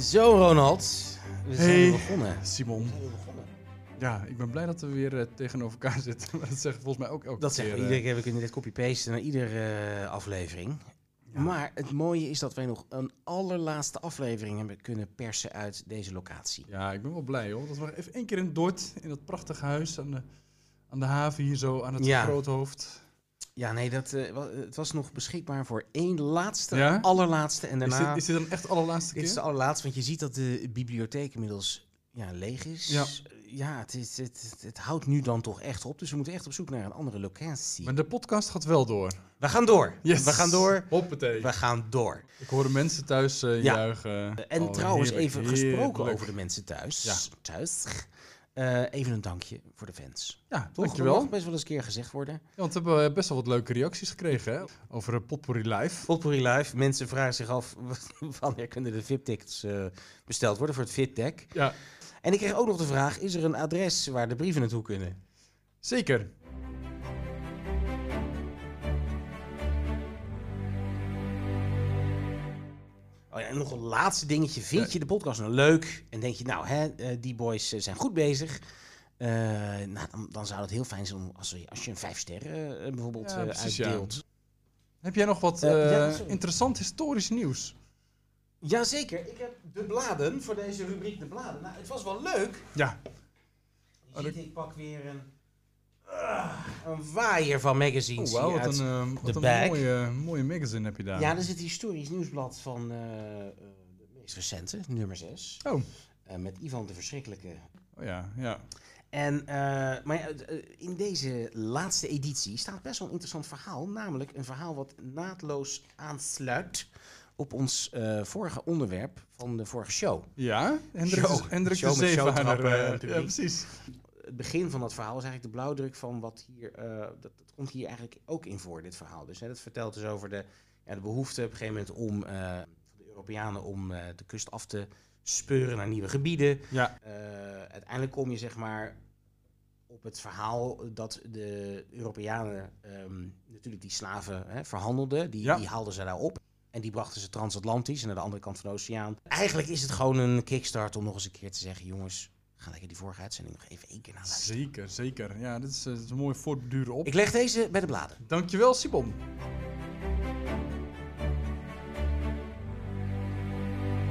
Zo, Ronald. We zijn Hey. begonnen. Simon. We zijn weer begonnen. Ja, ik ben blij dat we weer eh, tegenover elkaar zitten. Maar dat zegt volgens mij ook elke Dat keer. zeggen we eh, iedere keer. We kunnen dit copy-pasten naar iedere eh, aflevering. Ja. Maar het mooie is dat wij nog een allerlaatste aflevering hebben kunnen persen uit deze locatie. Ja, ik ben wel blij hoor. Dat we even één keer in Dort, in dat prachtige huis aan de, aan de haven hier zo, aan het Ja. Groothoofd. Ja, nee, dat, eh, het was nog beschikbaar voor één laatste, Ja? allerlaatste. En Is daarna... dit, is dit dan echt de allerlaatste Dit is keer? de allerlaatste, want je ziet dat de bibliotheek inmiddels ja, leeg is. Ja. Ja, het, is, het, het, het houdt nu dan toch echt op. Dus we moeten echt op zoek naar een andere locatie. Maar de podcast gaat wel door. We gaan door. Yes. We gaan door. Hoppatee. We gaan door. Ik hoorde mensen thuis eh, Ja. juichen. En Oh, trouwens, heerlijk, even gesproken over de mensen thuis. Ja. thuis. Eh, even een dankje voor de fans. Ja, Toch? Dat dankjewel. mag best wel eens een keer gezegd worden. Ja, want we hebben eh, best wel wat leuke reacties gekregen hè? over uh, Potpourri Live. Potpourri Live. Mensen vragen zich af wanneer kunnen de VIP-tickets eh, besteld worden voor het VIP-deck. Ja, En ik kreeg ook nog de vraag, is er een adres waar de brieven naartoe kunnen? zeker. Oh ja, en nog een laatste dingetje. Vind je de podcast nou leuk? En denk je, nou, hè, eh, die boys eh, zijn goed bezig. Eh, nou, dan, dan zou het heel fijn zijn om als, je- als je een vijf sterren bijvoorbeeld Ja, precies, ja. uitdeelt. Heb jij nog wat ja, interessant historisch nieuws? Jazeker, ik heb de bladen voor deze rubriek de bladen. Nou, het was wel leuk. Ja, Je Oh, ziet, ik pak weer een, een waaier van magazines oh, hier wat uit. een, eh, wat de een mooie, mooie magazine heb je daar. Ja, er zit historisch nieuwsblad van eh, eh, de meest recente, nummer 6. Oh. met Ivan de Verschrikkelijke. Oh ja, ja. En, maar in deze laatste editie staat best wel een interessant verhaal. Namelijk een verhaal wat naadloos aansluit op ons vorige onderwerp van de vorige show. Ja, Hendrik, Show. Hendrik Show de eh, en ja, precies. Het begin van dat verhaal is eigenlijk de blauwdruk van wat hier, eh, dat, dat komt hier eigenlijk ook in voor, dit verhaal. Dus hè, dat vertelt dus over de, ja, de behoefte op een gegeven moment om, eh, van de Europeanen om eh, de kust af te speuren naar nieuwe gebieden. Ja, uiteindelijk kom je zeg maar op het verhaal dat de Europeanen ehm, natuurlijk die slaven hè, verhandelden. Die, Ja. die haalden ze daar op. En die brachten ze transatlantisch naar de andere kant van de oceaan. Eigenlijk is het gewoon een kickstart om nog eens een keer te zeggen... jongens, ga lekker die vorige uitzending nog even één keer naluisteren. zeker, zeker. Ja, dit is, eh, dit is een mooie voortduren op. Ik leg deze bij de bladen. Dankjewel, Simon.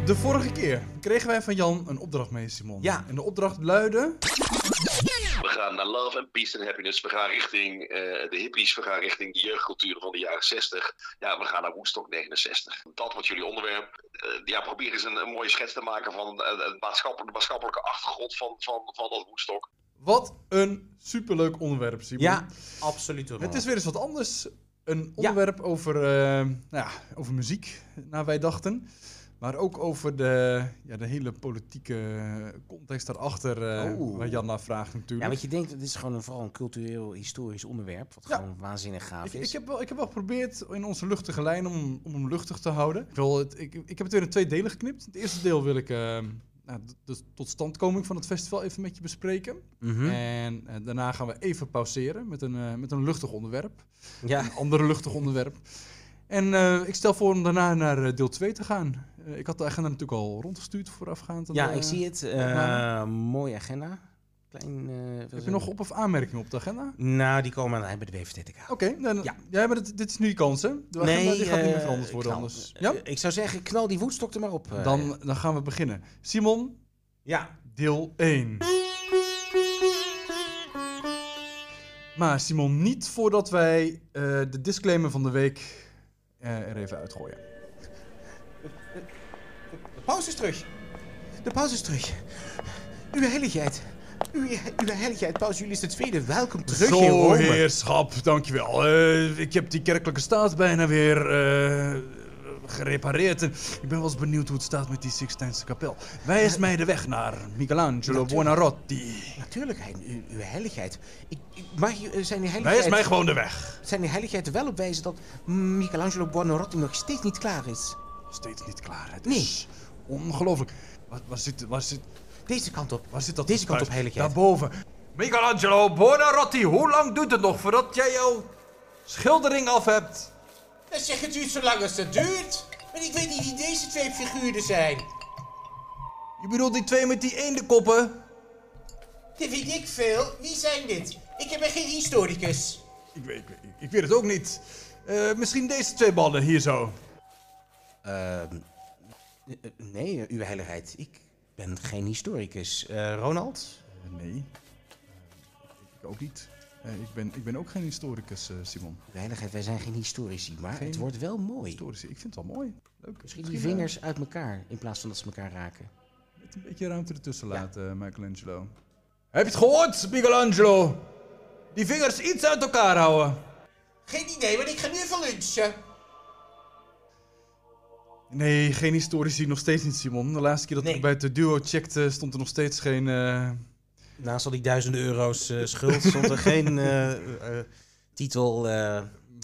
De vorige keer kregen wij van Jan een opdracht mee, Simon. Ja. En de opdracht luidde... We gaan naar Love and Peace and Happiness. We gaan richting eh, de hippies. We gaan richting de jeugdcultuur van de jaren 60. Ja, we gaan naar Woodstock 69. Dat wordt jullie onderwerp. Eh, ja, probeer eens een, een mooie schets te maken van eh, het maatschappelijke, de maatschappelijke achtergrond van, van, van dat Woodstock. Wat een superleuk onderwerp, Simon. Ja, absoluut. Het is weer eens wat anders. Een onderwerp over, eh, nou ja, over muziek, naar wij dachten. Maar ook over de, ja, de hele politieke context daarachter, eh Oh. waar Jan naar vraagt natuurlijk. Ja, want je denkt, het is gewoon een, vooral een cultureel, historisch onderwerp. Wat Ja. gewoon waanzinnig gaaf Ik, is. ik, heb wel, ik heb wel geprobeerd in onze luchtige lijn om, om hem luchtig te houden. Ik, wil het, ik, ik heb het weer in twee delen geknipt. Het eerste deel wil ik eh, nou, de, totstandkoming van het festival even met je bespreken. Mhm. En eh, daarna gaan we even pauzeren met een, met een luchtig onderwerp. Ja, Een ander luchtig onderwerp. En ik stel voor om daarna naar deel 2 te gaan. Eh, ik had de agenda natuurlijk al rondgestuurd voorafgaand. aan ja de- ik zie het. Eh mooie agenda. Klein, eh, Heb je nog op- of aanmerkingen op de agenda? Nou, die komen aan bij de WVTTK. Oké, dan, Ja. ja. maar dit, dit is nu je kans, hè? De agenda die gaat niet meer veranderd worden knal. anders. Ja? Ik zou zeggen, knal die voetstok er maar op. Dan, dan gaan we beginnen. Simon, Ja. deel 1. Maar Simon, niet voordat wij de disclaimer van de week er even uitgooien. De pauze is terug. De pauze is terug. Uw heiligheid. Uw, uw heiligheid, paus Julius II, welkom terug in Zo, Rome. heerschap, dankjewel. Eh ik heb die kerkelijke staat bijna weer eh, gerepareerd. En ik ben wel eens benieuwd hoe het staat met die Sixtijnse kapel. Wijs mij de weg naar Michelangelo Natuurlijk. Buonarroti. Natuurlijk, uw, uw heiligheid. Ik, ik, mag eh, zijn heiligheid... Wijs mij gewoon de weg. Zijn uw heiligheid er wel op wijzen dat Michelangelo Buonarroti nog steeds niet klaar is? Steeds niet klaar. Het Nee. is ongelooflijk. Waar, waar, zit, waar, zit, Deze kant op. waar zit dat? Deze kant op, heiligheid. Daarboven. Michelangelo Buonarroti, hoe lang duurt het nog voordat jij jouw schildering af hebt? Dan zeg het duurt zo lang als het duurt. Maar ik weet niet wie deze twee figuren zijn. Je bedoelt die twee met die eendenkoppen? Dat weet ik veel. Wie zijn dit? Ik ben geen historicus. Ik weet, ik, weet- ik weet het ook niet. Eh, misschien deze twee ballen hier zo. Ehm, eh, nee, uw heiligheid. Ik ben geen historicus. Eh, Ronald? Eh, nee, Eh, ik ook niet. Ik, ben, ik ben ook geen historicus, eh, Simon. Uw heiligheid, wij zijn geen historici, maar Geen het wordt wel mooi. Historici, ik vind het wel mooi. Leuk. Misschien die vingers uit elkaar, in plaats van dat ze elkaar raken. met een beetje ruimte ertussen laten, Michelangelo. Heb je het gehoord, Michelangelo? Die vingers iets uit elkaar houden. Geen idee, want ik ga nu even lunchen. Nee, geen historici, nog steeds niet, Simon. De laatste keer dat Nee. ik bij het duo checkte, stond er nog steeds geen... eh, Naast al die duizenden euro's eh, schuld stond er geen eh, titel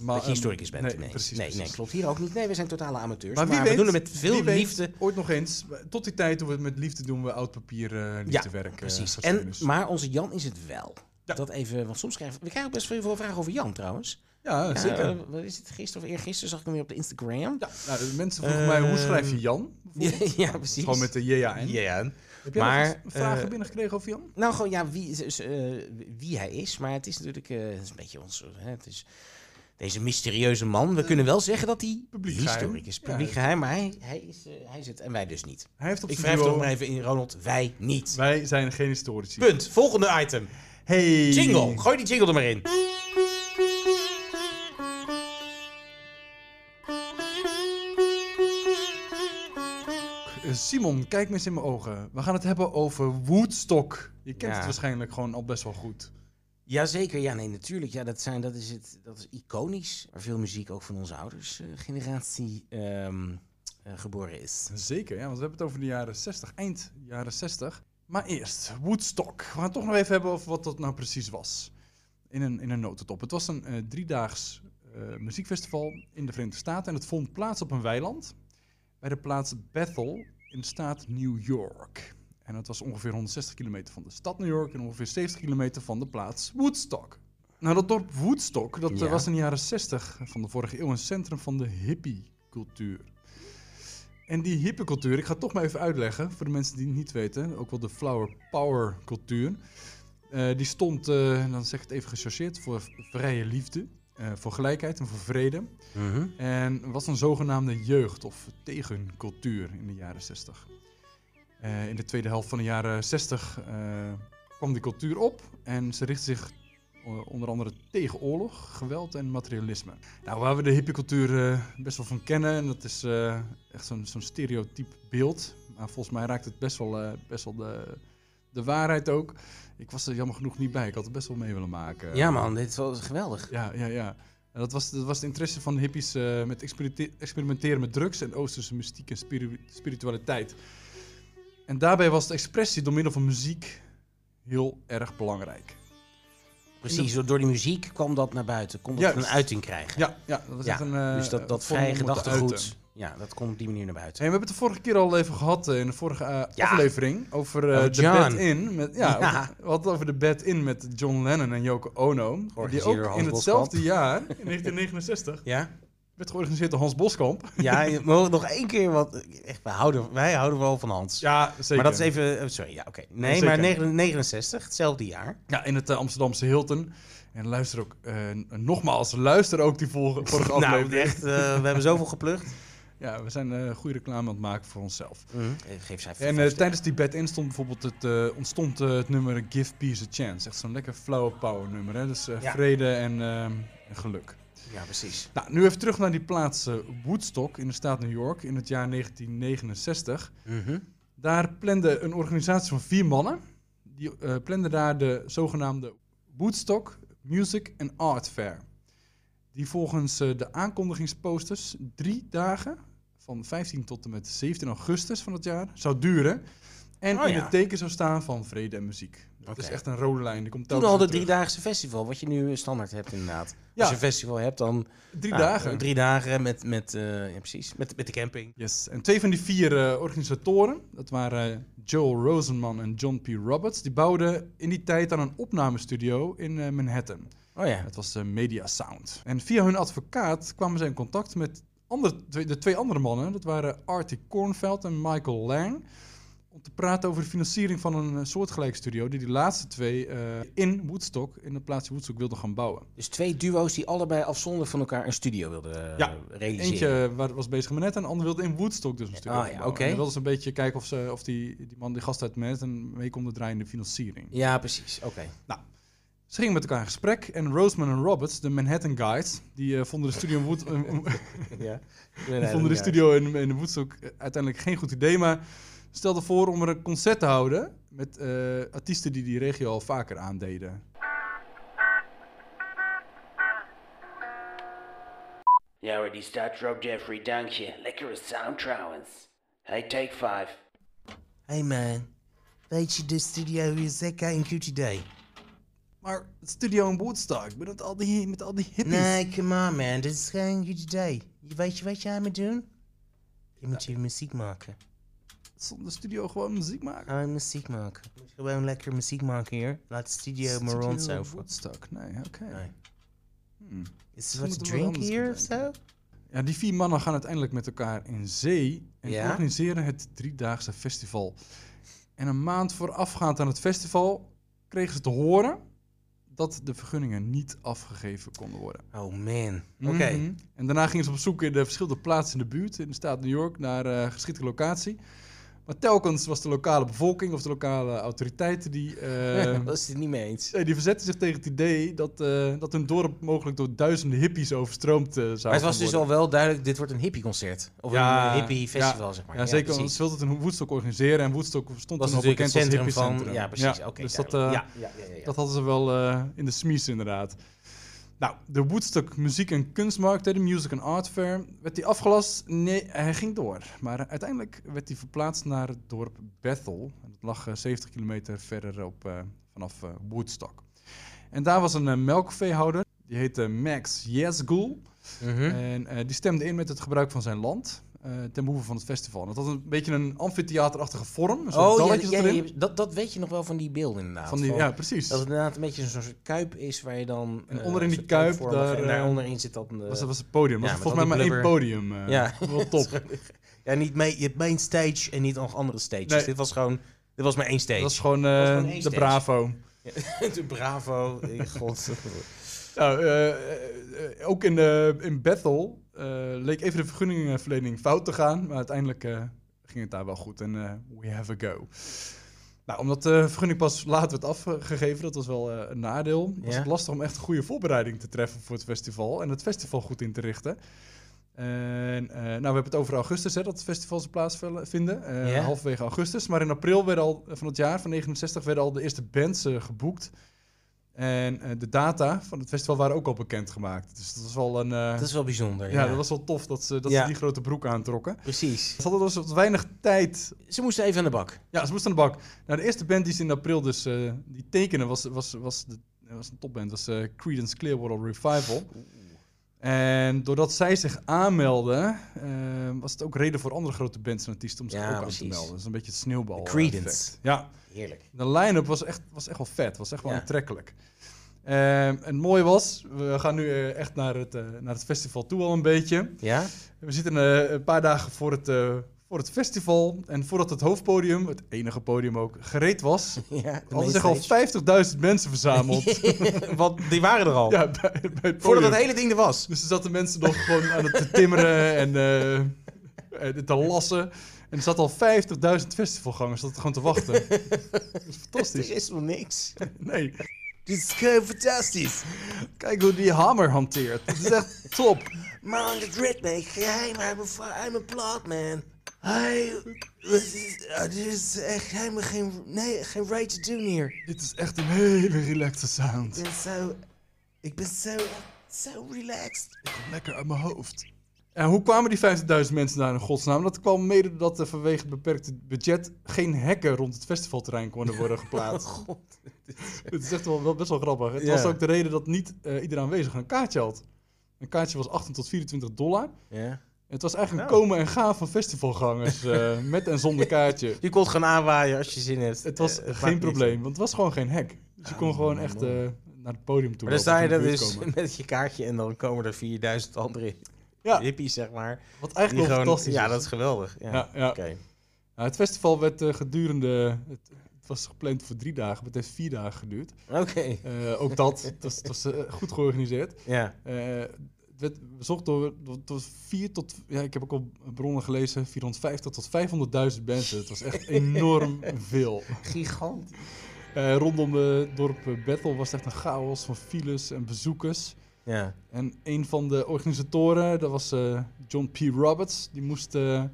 maar, dat je historicus bent. Nee, Nee, precies. nee, precies. nee, klopt. Hier ook niet. Nee, we zijn totale amateurs. Maar we doen het met veel weet, liefde. Ooit nog eens. Tot die tijd doen we het met liefde, doen we oud papier eh Ja, liefdewerk. eh, precies. En, maar onze Jan is het wel. Ja. Dat even, want soms krijgen we, we krijgen best veel vragen over Jan trouwens. Ja, zeker. eh, wat is het, gisteren of eergisteren zag ik hem weer op de Instagram. ja, nou, de mensen vroegen mij, hoe schrijf je Jan? Ja, ja, precies. Gewoon met de J-A-N. Ja. Heb jij Maar, vragen eh, binnengekregen over Jan? Nou, gewoon ja, wie, eh, wie hij is. Maar het is natuurlijk het is een beetje ons. Hè, het is deze mysterieuze man. We kunnen wel zeggen dat hij Publiek is. Publiek geheim, maar hij, hij, is, hij het en wij dus niet. Hij heeft op Ik wrijf toch maar even in, Ronald. Wij niet. Wij zijn geen historici. Punt. Volgende item. Hey. Jingle. Gooi die jingle er maar in. Simon, kijk me eens in mijn ogen. We gaan het hebben over Woodstock. Je kent Ja. het waarschijnlijk gewoon al best wel goed. Jazeker, ja, nee, natuurlijk. Ja, dat, zijn, dat, is het, dat is iconisch. Waar veel muziek ook van onze ouders eh, generatie ehm, eh, geboren is. Zeker, ja, want we hebben het over de jaren 60, eind jaren 60. Maar eerst, Woodstock. We gaan het toch nog even hebben over wat dat nou precies was. In een, in een notendop. Het was een eh, driedaags eh, muziekfestival in de Verenigde Staten. En het vond plaats op een weiland. Bij de plaats Bethel in de staat New York. En het was ongeveer 160 kilometer van de stad New York en ongeveer 70 kilometer van de plaats Woodstock. Nou, dat dorp Woodstock, dat eh, Ja. was in de jaren 60 van de vorige eeuw een centrum van de hippie-cultuur. En die hippie-cultuur, ik ga het toch maar even uitleggen voor de mensen die het niet weten, ook wel de flower power cultuur. Eh, die stond, eh, dan zeg ik het even gechargeerd, voor vrije liefde, eh, voor gelijkheid en voor vrede. Mhm. En was een zogenaamde jeugd- of tegencultuur in de jaren 60. Eh, in de tweede helft van de jaren 60 eh, kwam die cultuur op en ze richtte zich eh, onder andere tegen oorlog, geweld en materialisme. Nou, waar we de hippiecultuur eh, best wel van kennen, en dat is eh, echt zo'n zo'n stereotyp beeld. Maar volgens mij raakt het best wel, eh, best wel de, de waarheid ook. Ik was er jammer genoeg niet bij, ik had het best wel mee willen maken. Ja, man, dit was geweldig. Ja, ja, ja. En dat was, dat was het interesse van de hippies eh, met experimente- experimenteren met drugs en oosterse mystiek en spiri- spiritualiteit. En daarbij was de expressie door middel van muziek heel erg belangrijk. Precies, door die muziek kwam dat naar buiten. Kon dat een uiting krijgen. Ja, ja dat was Ja, echt een. eh, dus dat, dat vrije gedachtegoed. Ja, dat komt op die manier naar buiten. Hey, we hebben het de vorige keer al even gehad eh, in de vorige eh, Ja. aflevering over eh, Over de. Bed In. Met, ja, Ja. We hadden het over de Bed In met John Lennon en Yoko Ono. Die ook Hans in hetzelfde Boskamp. jaar, in 1969, Ja? werd georganiseerd door Hans Boskamp. Ja, nog één keer wat... Echt, wij houden, wij houden wel van Hans. Ja, zeker. maar dat is even... Sorry, ja, oké. Nee, Zeker. maar 9 69, hetzelfde jaar. Ja, in het Amsterdamse Hilton. En luister ook, nogmaals, luister ook die vorige, vorige Nou, aflevering. echt, we hebben zoveel geplukt. Ja, we zijn eh goede reclame aan het maken voor onszelf. Geef zij En eh, tijdens die bed in stond bijvoorbeeld het, eh, ontstond het nummer Give Peace a Chance. Echt zo'n lekker flower power nummer. Hè? Dus Ja. vrede en, eh, en geluk. Ja, precies. Nou, nu even terug naar die plaats Woodstock in de staat New York in het jaar 1969. Mhm. Daar plande een organisatie van vier mannen. Die eh plande daar de zogenaamde Woodstock Music and Art Fair. Die volgens eh, de aankondigingsposters drie dagen, van 15 tot en met 17 augustus van het jaar, zou duren. En Oh in ja. het teken zou staan van vrede en muziek. Dat is echt een rode lijn. Die komt Toen al de driedaagse festival, wat je nu standaard hebt inderdaad. Ja. Als je een festival hebt, dan... Drie nou, dagen. Drie dagen met, met, eh, ja, precies, met, met de camping. Yes. En twee van die vier eh, organisatoren, dat waren eh, Joel Rosenman en John P. Roberts, die bouwden in die tijd aan een opnamestudio in eh, Manhattan. Oh ja. Het was Media Sound. En via hun advocaat kwamen ze in contact met andere, de twee andere mannen. Dat waren Artie Kornveld en Michael Lang. om te praten over de financiering van een eh, soortgelijke studio... die die laatste twee eh, in Woodstock, in het plaatsje Woodstock, wilden gaan bouwen. Dus twee duo's die allebei afzonderlijk van elkaar een studio wilden eh, Ja, realiseren. Eentje wa- was bezig met net en de ander wilde in Woodstock dus een studio Ah, ja, oké. En wilden ze een beetje kijken of, ze, of die, die man, die gast uit Manhattan, mee konden draaien in de financiering. Ja, precies. Oké. Ze gingen met elkaar in gesprek en Roseman en Roberts, de Manhattan Guys, die eh, vonden de studio in, Wood, ja. die vonden de studio in, in Woodstock eh, uiteindelijk geen goed idee, maar stelden voor om er een concert te houden met eh, artiesten die die regio al vaker aandeden. Ja hoor, die staat erop, Jeffrey, dank je. Lekkere sound trouwens. Hey, take five. Hey man, weet je, de studio is echt een goed idee. Maar het studio in Woodstock, met al die, met al die hippies. Nee, come on man, dit is geen goed idee. Je weet je wat jij moet doen? Je moet je muziek maken. Zonder studio gewoon muziek maken. Gewoon muziek maken. Je moet gewoon lekker muziek maken hier. Laat de studio maar Studio rondzoven. Woodstock, nee, oké. Nee. Hmm. Is er wat te drinken hier of zo? Ja, die vier mannen gaan uiteindelijk met elkaar in zee en Ja? organiseren het driedaagse festival. En een maand voorafgaand aan het festival kregen ze te horen dat de vergunningen niet afgegeven konden worden. Oh man. Oké. Mhm. En daarna gingen ze op zoek in de verschillende plaatsen in de buurt, in de staat New York, naar eh geschikte locatie. Maar telkens was de lokale bevolking of de lokale autoriteiten die, eh, Dat is het niet mee eens. die verzetten zich tegen het idee dat, eh, dat hun dorp mogelijk door duizenden hippies overstroomd eh, zou Maar het was dus worden. al wel duidelijk, dit wordt een hippieconcert. Of Ja, een hippie festival, ja, zeg maar. Ja, zeker. want ze wilden het in Woodstock organiseren en Woodstock stond was toen al natuurlijk het bekend als centrum van... Ja, precies. Oké, dus dat, eh, ja, ja, ja, ja. dat hadden ze wel eh, in de smies inderdaad. Nou, de Woodstock Muziek- en Kunstmarkt, de Music and Art Fair, werd die afgelast? Nee, hij ging door. Maar uiteindelijk werd hij verplaatst naar het dorp Bethel. Dat lag eh, 70 kilometer verder op, eh, vanaf eh, Woodstock. En daar was een eh, melkveehouder, die heette Max Yesgool. Mhm. En eh, die stemde in met het gebruik van zijn land eh, ten behoeve van het festival. En dat had een beetje een amfitheaterachtige vorm. Een soort Oh, ja, ja, erin. ja, dat, dat weet je nog wel van die beelden inderdaad. van die, Van- ja, precies. Dat het inderdaad een beetje zo'n soort kuip is waar je dan... En eh, onderin die kuip, daar, En eh, daar onderin zit dat... een, eh, was, dat was het podium. was volgens mij maar één podium. eh, ja. Wel top. ja, niet mee, je hebt main stage en niet nog andere stages. Nee. Dit was gewoon... Dit was maar één stage. Dat was gewoon eh, de stage. Bravo. de Bravo. eh, God. Nou, eh, eh, eh, ook in, eh, in Bethel eh, leek even de vergunningenverlening fout te gaan. Maar uiteindelijk eh, ging het daar wel goed. En eh, we have a go. Nou, omdat de vergunning pas later werd afgegeven, dat was wel eh, een nadeel. Was Ja. het lastig om echt een goede voorbereiding te treffen voor het festival. En het festival goed in te richten. En, eh, nou, we hebben het over augustus, hè, dat het festival zijn plaatsvinden. eh Ja. Halverwege augustus. Maar in april werden al, van het jaar, van 69, werden al de eerste bands eh, geboekt. En eh, de data van het festival waren ook al bekendgemaakt. Dus dat was wel een... eh, Dat is wel bijzonder. ja, Ja, dat was wel tof dat ze, dat Ja. ze die grote broek aantrokken. Precies. Ze hadden dus wat weinig tijd. Ze moesten even aan de bak. Ja, ze moesten aan de bak. Nou, de eerste band die ze in april dus eh, die tekenen was, was, was, de, was een topband. was eh Creedence Clearwater Revival. En doordat zij zich aanmelden, was het ook reden voor andere grote bands en artiesten om zich Ja, ook aan te melden. Dus een beetje het sneeuwbal. De Creedence. effect. Ja, Heerlijk. de line-up was echt, was echt wel vet. Was echt wel Ja. Aantrekkelijk. Ehm, en het mooie was, we gaan nu eh, echt naar het, eh, naar het festival toe al een beetje. Ja? We zitten eh, een paar dagen voor het, voor het festival. En voordat het hoofdpodium, het enige podium ook, gereed was... Ja. de hadden zich al mainstage. 50.000 mensen verzameld. Want die waren er al. ja, bij, bij het Voordat het hele ding er was. Dus er zaten mensen nog gewoon aan het timmeren en te lassen. En er zaten al 50.000 festivalgangers dat gewoon te wachten. Dat is fantastisch. Er is nog niks. Nee, Dit is fantastisch. kijk hoe die hamer hanteert. Het is echt top. Man, dat redt me. Geheim uit mijn plaat, man. Ah, dit is echt helemaal geen, nee, geen right to doen hier. Dit is echt een hele relaxte sound. Ik ben zo, ik ben zo, zo relaxed. Lekker uit mijn hoofd. En hoe kwamen die 50.000 mensen daar in godsnaam? Dat kwam mede doordat er vanwege het beperkte budget geen hekken rond het festivalterrein konden worden geplaatst. God. Het is echt wel, wel best wel grappig. Het was ook de reden dat niet eh iedereen aanwezig een kaartje had. Een kaartje was 18 tot 24 dollar. Het was eigenlijk een Nou. komen en gaan van festivalgangers. eh, met en zonder kaartje. Je kon het gaan aanwaaien als je zin hebt. Het was Eh, geen probleem, want het was gewoon geen hek. Dus je kon gewoon echt naar het podium toe. Maar dan sta je in dus komen. met je kaartje en dan komen er 4000 andere Ja, hippies, zeg maar. wat eigenlijk wel fantastisch ja, is. dat is geweldig. Ja, Ja, ja. Oké. Nou, het festival werd eh, gedurende... Het, het was gepland voor drie dagen, maar het heeft vier dagen geduurd. Oké. Eh, ook dat, het was, het was eh, goed georganiseerd. Ja. Het werd bezocht door, door, door vier tot, ja, ik heb ook al bronnen gelezen, 450 tot 500.000 mensen. Het was echt enorm veel. Gigant. Rondom het dorp Bethel was het echt een chaos van files en bezoekers. Ja. En een van de organisatoren, dat was eh, John P. Roberts, die moest eh,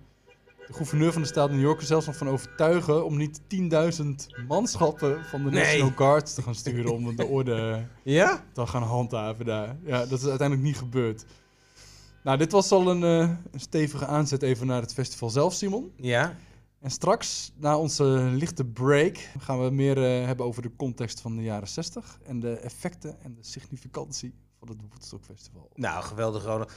de gouverneur van de staat New York er zelfs nog van overtuigen om niet 10.000 manschappen van de Nee. National Guards te gaan sturen om de orde Ja? te gaan handhaven daar. Ja, dat is uiteindelijk niet gebeurd. Nou, dit was al een, eh, een stevige aanzet even naar het festival zelf, Simon. Ja. En straks, na onze lichte break, gaan we meer hebben over de context van de jaren 60 en de effecten en de significantie van het Woodstock Festival. Nou, geweldig, Ronald.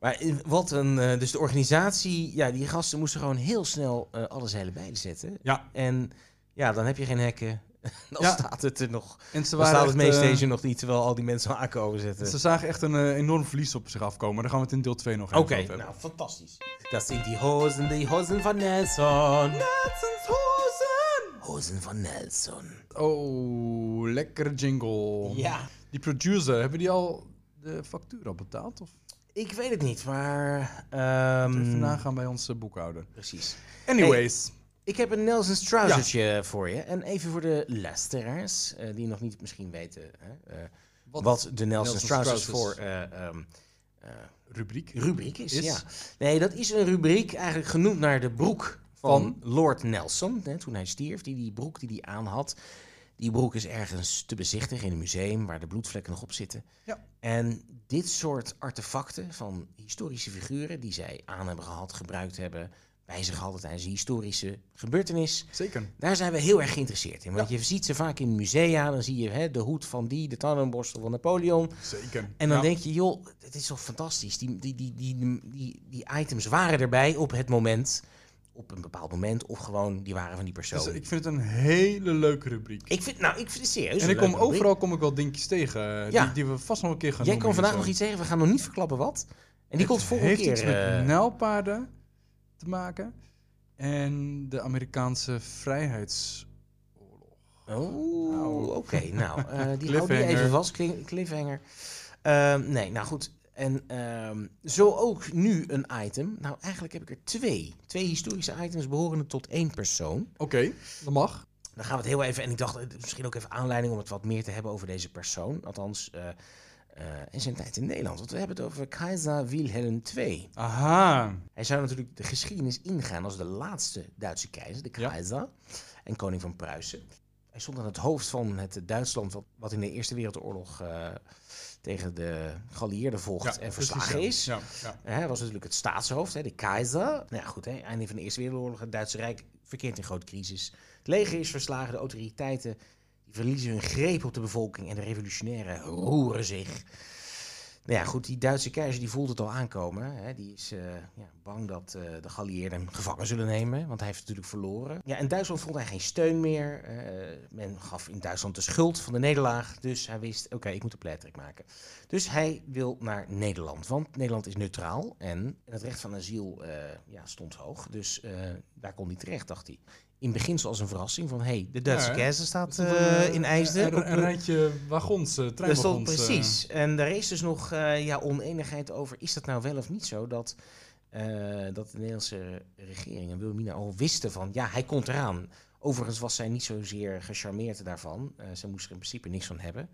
Maar in- wat een... eh, dus de organisatie... Ja, die gasten moesten gewoon heel snel eh alle zeilen bijzetten. Ja. En ja, dan heb je geen hekken. Dan Ja. staat het er nog. En ze Dan staat het eh, mainstage nog niet, terwijl al die mensen aankomen zetten. Ze zagen echt een eh, enorm verlies op zich afkomen. Daar gaan we het in deel 2 nog even Oké, over hebben. nou, fantastisch. Dat zijn die hozen, die hozen van Nelson. Nelsons hozen. Hozen van Nelson. Oh, lekkere jingle. Ja. Die producer, hebben die al de factuur al betaald? Of Ik weet het niet, maar... even ehm nagaan bij onze boekhouder? Precies. Anyways. Ik heb een Nelson's trousertje voor je. En even voor de luisteraars, eh, die nog niet misschien weten hè, eh, wat, de Nelson's, Nelson's trousers, trousers. voor eh, ehm, eh, rubriek. rubriek is, Is? Ja. Nee, dat is een rubriek eigenlijk genoemd naar de broek van, Lord Nelson. Hè, toen hij stierf, die, die broek die hij aan had. Die broek is ergens te bezichtigen in een museum waar de bloedvlekken nog op zitten. Ja. En dit soort artefacten van historische figuren die zij aan hebben gehad, gebruikt hebben, bij zich hadden tijdens een historische gebeurtenis. Zeker. Daar zijn we heel erg geïnteresseerd in. Want je ziet ze vaak in musea, dan zie je hè, de hoed van die, de tandenborstel van Napoleon. Zeker. En dan Ja. denk je, joh, het is toch fantastisch. Die, die, die, die, die, die items waren erbij op het moment, op een bepaald moment, of gewoon die waren van die persoon. Dus ik vind het een hele leuke rubriek. ik vind, nou, ik vind het serieus. en ik kom rubriek. overal kom ik wel dingetjes tegen eh, Ja. die, die we vast nog een keer gaan Jij kan vandaag nog iets zeggen, we gaan nog niet verklappen wat. En die komt volgende heeft keer. iets met eh, nijlpaarden te maken en de Amerikaanse vrijheidsoorlog. Oh, Nou. oké. Nou, eh, die hou die Cliffhanger. even vast. Cli- Cliffhanger. Ehm, nee, nou goed. En ehm, zo ook nu een item. Nou, eigenlijk heb ik er twee. Twee historische items behorende tot één persoon. Oké, dat mag. Dan gaan we het heel even... En ik dacht, misschien ook even aanleiding om het wat meer te hebben over deze persoon. Althans, eh eh in zijn tijd in Nederland. Want we hebben het over Keizer Wilhelm II. Aha. Hij zou natuurlijk de geschiedenis ingaan als de laatste Duitse keizer, de Ja. keizer, en koning van Pruisen. Hij stond aan het hoofd van het Duitsland wat, wat in de Eerste Wereldoorlog eh, tegen de geallieerden vocht en verslagen is. ja. Ja, ja. Hij was natuurlijk het staatshoofd, hè, de keizer. Nou ja, goed, hè, einde van de Eerste Wereldoorlog, het Duitse Rijk verkeert in grote crisis. Het leger is verslagen, de autoriteiten die verliezen hun greep op de bevolking en de revolutionairen roeren zich. Nou ja, goed, die Duitse keizer die voelt het al aankomen. Hè. Die is eh, ja, bang dat eh, de geallieerden hem gevangen zullen nemen, want hij heeft natuurlijk verloren. Ja, in Duitsland vond hij geen steun meer. Eh, men gaf in Duitsland de schuld van de nederlaag, dus hij wist, oké, ik moet een pleittrek maken. Dus hij wil naar Nederland, want Nederland is neutraal en het recht van asiel ja, stond hoog. Dus daar kon hij terecht, dacht hij. In beginsel als een verrassing van, hé, hey, de Duitse Ja, keizer staat eh, een, in IJsden. Een, een, rijtje wagons, eh dat treinwagons. eh, precies. En daar is dus nog eh, ja, oneenigheid over. Is dat nou wel of niet zo dat, eh, dat de Nederlandse regering en Wilhelmina al wisten van... ja, hij komt eraan. Overigens was zij niet zozeer gecharmeerd daarvan. Eh, ze moest er in principe niks van hebben.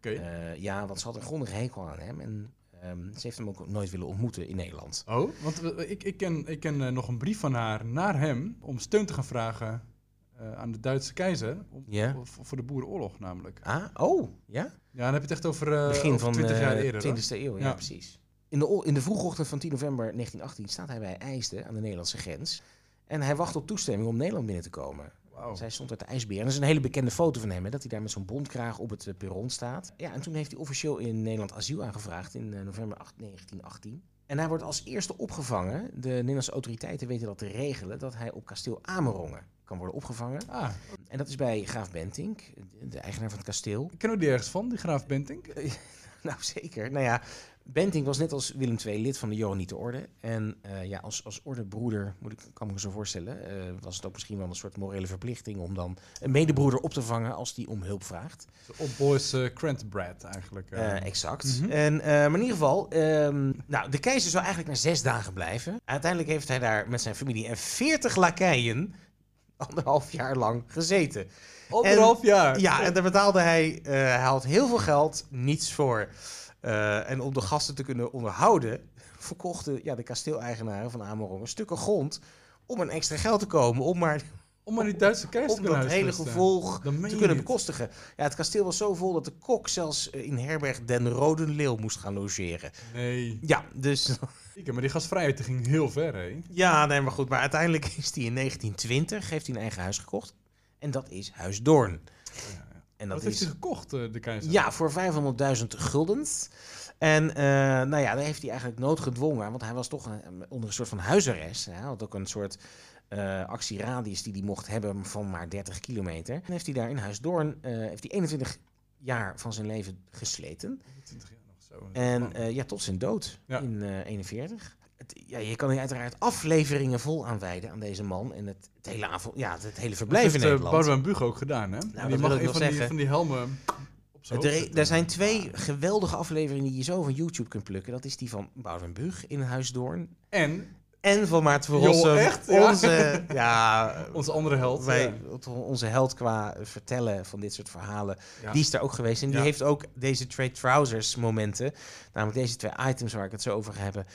Eh, ja, want ze had een grondige hekel aan hem. En ehm, ze heeft hem ook nooit willen ontmoeten in Nederland. Oh, want we- ik, ik ken, ik ken eh, nog een brief van haar naar hem om steun te gaan vragen eh, aan de Duitse keizer. Om, voor, de Boerenoorlog namelijk. Ah, oh, ja? Ja, dan heb je het echt over, eh Begin over van 20 de jaar eerder. hoor. 20e eeuw, ja, Ja. precies. In de, in de vroege ochtend van 10 november 1918 staat hij bij IJsden aan de Nederlandse grens. En hij wacht op toestemming om Nederland binnen te komen. Zij stond uit de ijsbeer. En dat is een hele bekende foto van hem, hè, dat hij daar met zo'n bondkraag op het eh, perron staat. Ja, en toen heeft hij officieel in Nederland asiel aangevraagd in eh, november 8 1918. En hij wordt als eerste opgevangen. De Nederlandse autoriteiten weten dat te regelen, dat hij op kasteel Amerongen kan worden opgevangen. Ah, En dat is bij Graaf Bentink, de- de eigenaar van het kasteel. ik ken ook die ergens van, die graaf Bentink. Nou, zeker. Nou ja, Benting was net als Willem II lid van de Johanniter Orde. En eh, ja, als, als ordebroeder, moet ik, kan ik me zo voorstellen, eh, was het ook misschien wel een soort morele verplichting om dan een medebroeder op te vangen als die om hulp vraagt. Op Boys uh, Brad eigenlijk. eh. Eh, exact. Mhm. En, eh, maar in ieder geval, ehm, nou, de keizer zou eigenlijk maar zes dagen blijven. Uiteindelijk heeft hij daar met zijn familie en veertig lakeien anderhalf jaar lang gezeten. Anderhalf jaar. Ja, en daar betaalde hij, eh, hij had heel veel geld, niets voor. Eh, en om de gasten te kunnen onderhouden, verkochten ja, de kasteeleigenaren van Amerongen stukken grond om een extra geld te komen, om maar Om maar die Duitse keizer om te dat kunnen hele gevolg Dat meen te je kunnen bekostigen. Ja, het kasteel was zo vol dat de kok zelfs eh, in herberg Den Rode Leeuw moest gaan logeren. Nee. Ja, dus maar die gastvrijheid ging heel ver, hè? ja, nee, maar goed. Maar uiteindelijk is hij in 1920 heeft hij een eigen huis gekocht. En dat is Huis Doorn. En dat Wat heeft is hij gekocht, eh, de keizer? Ja, voor 500.000 guldens. En eh, nou ja, daar heeft hij eigenlijk noodgedwongen, want hij was toch een- onder een soort van huisarrest. Hij had ook een soort eh, actieradius die hij mocht hebben van maar 30 kilometer. En heeft hij daar in Huis Doorn, eh, heeft hij 21 jaar van zijn leven gesleten. 20 jaar nog zo. En ja, tot zijn dood Ja. in eh 41. Het, ja, je kan hier uiteraard afleveringen vol aanwijden aan deze man en het, het hele, avond, ja, het, het hele dat verblijf heeft in eh, Nederland. Boudewijn Buug ook gedaan, hè? Dat die mag een van die, zeggen. van die helmen op zijn er, er zijn twee geweldige afleveringen die je zo van YouTube kunt plukken. Dat is die van Boudewijn Buug in Huis Doorn. En En van Maarten van Joh, Rossum. echt? Ja. Onze, ja, onze andere held. wij, ja. onze held qua vertellen van dit soort verhalen. Ja. Die is daar ook geweest. En die heeft ook deze trade trousers momenten. Namelijk deze twee items waar ik het zo over ga hebben.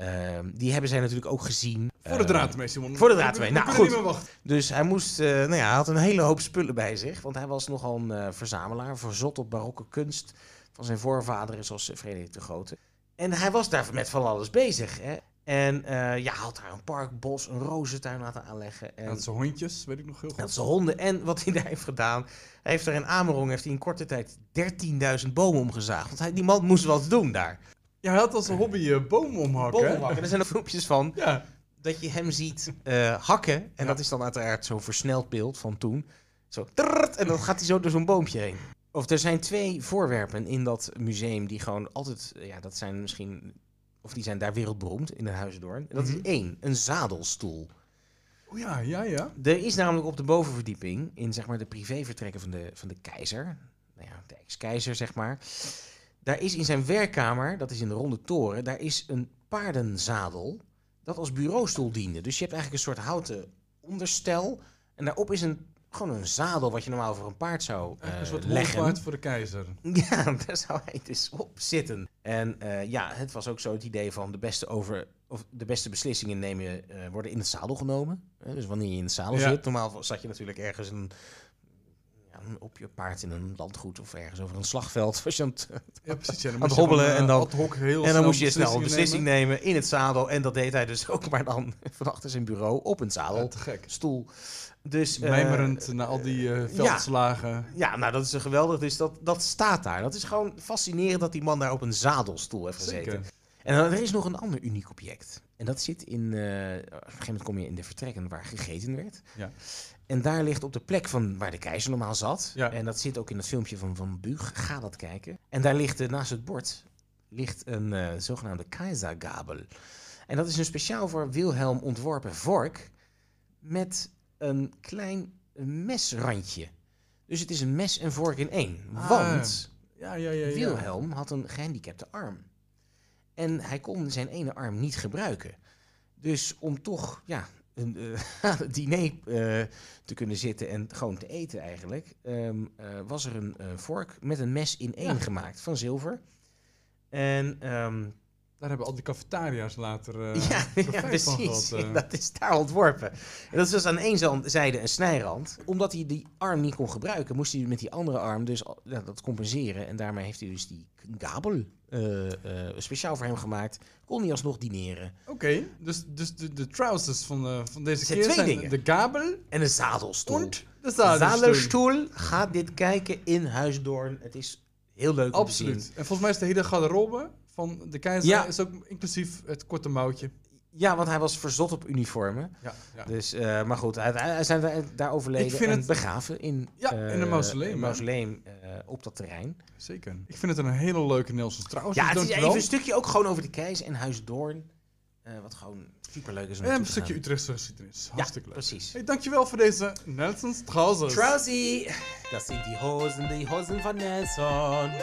Ehm, die hebben zij natuurlijk ook gezien. Voor de Eh, draad Simon. voor de draad we Nou, goed. Dus hij moest, eh, nou ja, hij had een hele hoop spullen bij zich. Want hij was nogal een eh, verzamelaar, verzot op barokke kunst van zijn voorvaderen, zoals Frederik de Grote. En hij was daar met van alles bezig. Hè? En eh, ja, had daar een park, bos, een rozentuin laten aanleggen. En Dat zijn hondjes, weet ik nog heel goed. dat zijn honden. En wat hij daar heeft gedaan, hij heeft er in Amerong heeft hij in korte tijd 13.000 bomen omgezaagd. Want hij, die man moest wat doen daar. Ja, hij had als een hobby eh, bomen omhakken. Bomen hakken. Er zijn er filmpjes van Ja. dat je hem ziet eh, hakken. En Ja. dat is dan uiteraard zo'n versneld beeld van toen. Zo, trrrt, en dan gaat hij zo door zo'n boompje heen. Of er zijn twee voorwerpen in dat museum die gewoon altijd, eh, ja, dat zijn misschien, of die zijn daar wereldberoemd in de Huisdoorn. En dat Mhm. is één, een zadelstoel. Oh ja, ja, ja. Er is namelijk op de bovenverdieping, in zeg maar de privévertrekken van de, van de keizer, nou ja, de ex-keizer zeg maar, daar is in zijn werkkamer, dat is in de Ronde Toren, daar is een paardenzadel dat als bureaustoel diende. Dus je hebt eigenlijk een soort houten onderstel en daarop is een, gewoon een zadel wat je normaal voor een paard zou eh, een soort leggen. voor de keizer. Ja, daar zou hij dus op zitten. En eh, ja, het was ook zo het idee van de beste, over, of de beste beslissingen nemen, eh, worden in het zadel genomen. Eh, dus wanneer je in het zadel Ja. zit, normaal zat je natuurlijk ergens een, op je paard in een landgoed of ergens over een slagveld. Was je aan het, Ja, precies. Ja, Aan het hobbelen en eh, dan- ad hoc heel en dan moest je snel een beslissing nemen. in het zadel. En dat deed hij dus ook, maar dan van achter zijn bureau op een zadel. Ja, te gek. Stoel. Dus, eh, Mijmerend na al die eh, veldslagen. Ja, nou dat is een geweldig. Dus dat, dat staat daar. Dat is gewoon fascinerend dat die man daar op een zadelstoel heeft gezeten. Zeker. En dan, er is nog een ander uniek object. En dat zit in. op een gegeven moment kom je in de vertrekken waar gegeten werd. Ja. En daar ligt op de plek van waar de keizer normaal zat. Ja. En dat zit ook in het filmpje van Van Buug. Ga dat kijken. En daar ligt eh, naast het bord ligt een eh, zogenaamde Kaisergabel. En dat is een speciaal voor Wilhelm ontworpen vork met een klein mesrandje. Dus het is een mes en vork in één. Ah, Want Ja, ja, ja. ja. Wilhelm had een gehandicapte arm. En hij kon zijn ene arm niet gebruiken. Dus om toch ja, een eh, het diner eh, te kunnen zitten en gewoon te eten eigenlijk, ehm, eh, was er een eh, vork met een mes in één Ja. gemaakt van zilver. En ehm, Daar hebben al die cafetaria's later eh ja, ja, profijt van precies. gehad. eh. Dat is daar ontworpen. En dat is dus aan één zijde een snijrand. Omdat hij die arm niet kon gebruiken, moest hij met die andere arm dus dat compenseren. En daarmee heeft hij dus die gabel eh, eh, speciaal voor hem gemaakt. Kon hij alsnog dineren. Oké, dus, dus de, de trousers van, eh, van deze zijn keer twee zijn dingen. de gabel En een zadelstoel. en de zadelstoel. Ga dit kijken in Huisdoorn. Het is heel leuk om te zien. Absoluut. En volgens mij is de hele garderobe van de keizer Ja. is ook inclusief het korte mouwtje. Ja, want hij was verzot op uniformen. Ja, ja. Dus, eh, maar goed, hij, hij is daar, daar overleden Ik vind en het- begraven in, Ja, eh, in een mausoleum, een mausoleum eh, op dat terrein. Zeker. Ik vind het een hele leuke Nelson Strauss. Ja, dus het is even een stukje ook gewoon over de Keis en Huis Doorn. eh, wat gewoon superleuk is om En een stukje gaan. Utrechtse geschiedenis. Ja, Hartstikke leuk. precies. Hey, dankjewel voor deze Nelson Strauss. Trousie, dat zijn die hozen, die hozen van Nelson. Hozen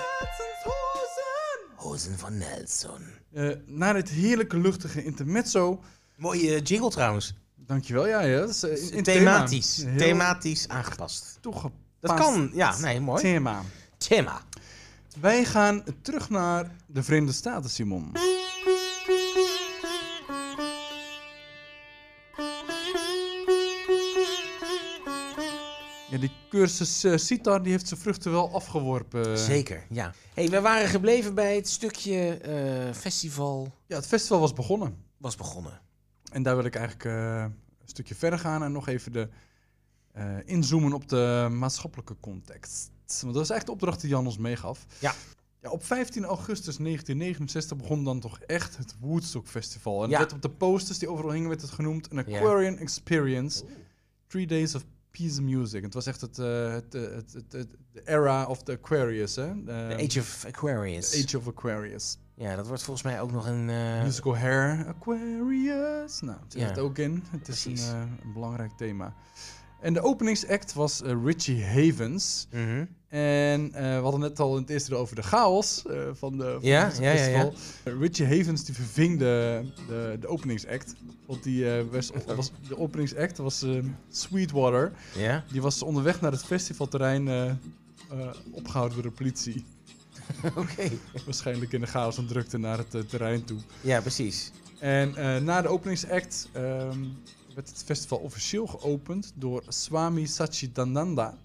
van Nelson. Eh, na dit heerlijke luchtige intermezzo. Mooie jingle trouwens. Dankjewel, ja, ja. Dat is, eh, in, in Thematisch. Thema. Thematisch aangepast. toegepast Dat kan, ja, nee, mooi. Thema. Thema. Wij gaan terug naar de Verenigde Staten, Simon. Ja, die cursus sitar die heeft zijn vruchten wel afgeworpen. Zeker, ja. hey, we waren gebleven bij het stukje eh, festival Ja, het festival was begonnen. was begonnen. En daar wil ik eigenlijk eh, een stukje verder gaan en nog even de, inzoomen op de maatschappelijke context. Want dat is echt de opdracht die Jan ons meegaf. Ja. ja op 15 augustus 1969 begon dan toch echt het Woodstock Festival. En Ja. werd op de posters die overal hingen, werd het genoemd een Aquarian Experience. Three Days of Peace Music. Het was echt het, eh, het, het, het, het- de era of the Aquarius, hè? The Age of Aquarius. Age of Aquarius. Ja, dat wordt volgens mij ook nog een... eh, Musical Hair Aquarius. Nou, het zit Ja. ook in. Het is een, een belangrijk thema. En de openingsact was eh, Richie Havens. mhm. En eh, we hadden net al in het eerste over de chaos eh, van de van Ja, het ja, festival. Richie Havens die verving de, de, de openingsact. Want die, was, was, de openingsact was eh, Sweetwater. Ja? Die was onderweg naar het festivalterrein eh, eh, opgehouden door de politie. Oké. Waarschijnlijk in de chaos en drukte naar het terrein toe. Ja, precies. En na de openingsact ehm, werd het festival officieel geopend door Swami Satchidananda.